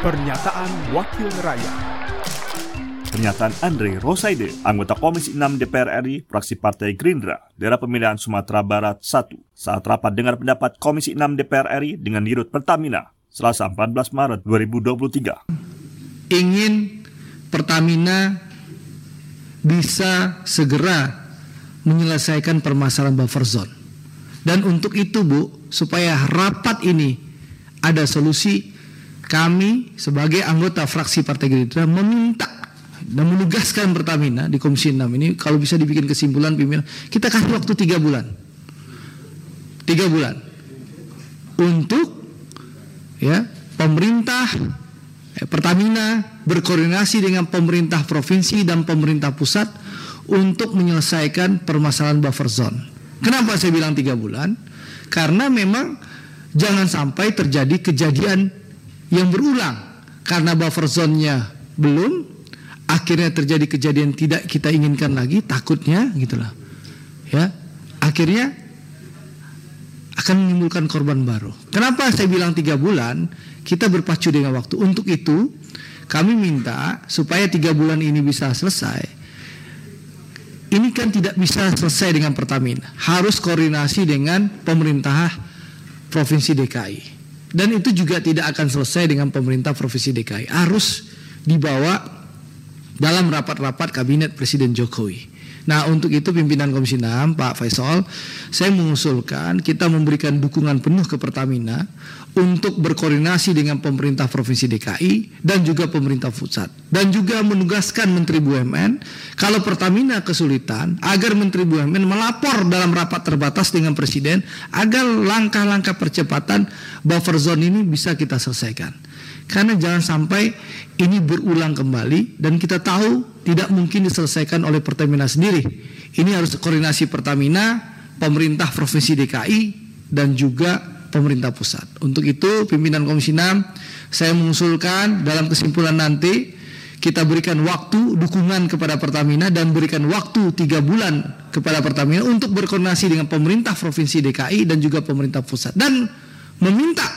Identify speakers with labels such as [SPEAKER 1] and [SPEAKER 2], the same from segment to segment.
[SPEAKER 1] Pernyataan Wakil Rakyat
[SPEAKER 2] Pernyataan Andre Rosaide, anggota Komisi 6 DPR RI, fraksi Partai Gerindra, daerah pemilihan Sumatera Barat 1, saat rapat dengar pendapat Komisi 6 DPR RI dengan Dirut Pertamina, Selasa 14 Maret 2023.
[SPEAKER 3] Ingin Pertamina bisa segera menyelesaikan permasalahan buffer zone. Dan untuk itu Bu, supaya rapat ini ada solusi, kami sebagai anggota fraksi Partai Gerindra meminta dan menugaskan Pertamina di Komisi 6 ini kalau bisa dibikin kesimpulan pimpinan kita kasih waktu tiga bulan tiga bulan untuk ya pemerintah eh, Pertamina berkoordinasi dengan pemerintah provinsi dan pemerintah pusat untuk menyelesaikan permasalahan buffer zone. Kenapa saya bilang tiga bulan? Karena memang jangan sampai terjadi kejadian yang berulang. Karena buffer zone-nya belum akhirnya terjadi kejadian tidak kita inginkan lagi takutnya gitulah ya akhirnya akan menimbulkan korban baru. Kenapa saya bilang tiga bulan? Kita berpacu dengan waktu. Untuk itu kami minta supaya tiga bulan ini bisa selesai. Ini kan tidak bisa selesai dengan Pertamina. Harus koordinasi dengan pemerintah provinsi DKI dan itu juga tidak akan selesai dengan pemerintah Provinsi DKI. Harus dibawa dalam rapat-rapat kabinet Presiden Jokowi. Nah untuk itu pimpinan Komisi 6 Pak Faisal saya mengusulkan kita memberikan dukungan penuh ke Pertamina untuk berkoordinasi dengan pemerintah Provinsi DKI dan juga pemerintah pusat. Dan juga menugaskan Menteri BUMN kalau Pertamina kesulitan agar Menteri BUMN melapor dalam rapat terbatas dengan Presiden agar langkah-langkah percepatan buffer zone ini bisa kita selesaikan karena jangan sampai ini berulang kembali dan kita tahu tidak mungkin diselesaikan oleh Pertamina sendiri ini harus koordinasi Pertamina pemerintah Provinsi DKI dan juga pemerintah pusat. Untuk itu pimpinan Komisi 6 saya mengusulkan dalam kesimpulan nanti kita berikan waktu dukungan kepada Pertamina dan berikan waktu tiga bulan kepada Pertamina untuk berkoordinasi dengan pemerintah provinsi DKI dan juga pemerintah pusat dan meminta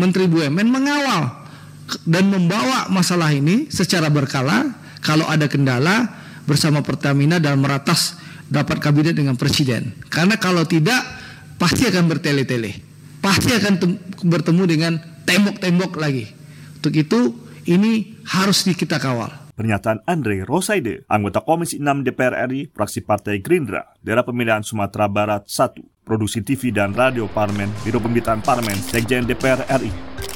[SPEAKER 3] Menteri BUMN mengawal dan membawa masalah ini secara berkala kalau ada kendala bersama Pertamina dalam meratas dapat kabinet dengan presiden karena kalau tidak pasti akan bertele-tele pasti akan bertemu dengan tembok-tembok lagi. Untuk itu ini harus kita kawal.
[SPEAKER 2] Pernyataan Andre Rosaide, anggota Komisi 6 DPR RI, fraksi Partai Gerindra, daerah pemilihan Sumatera Barat 1, produksi TV dan radio Parlemen, Biro Pemberitaan Parlemen, Sekjen DPR RI.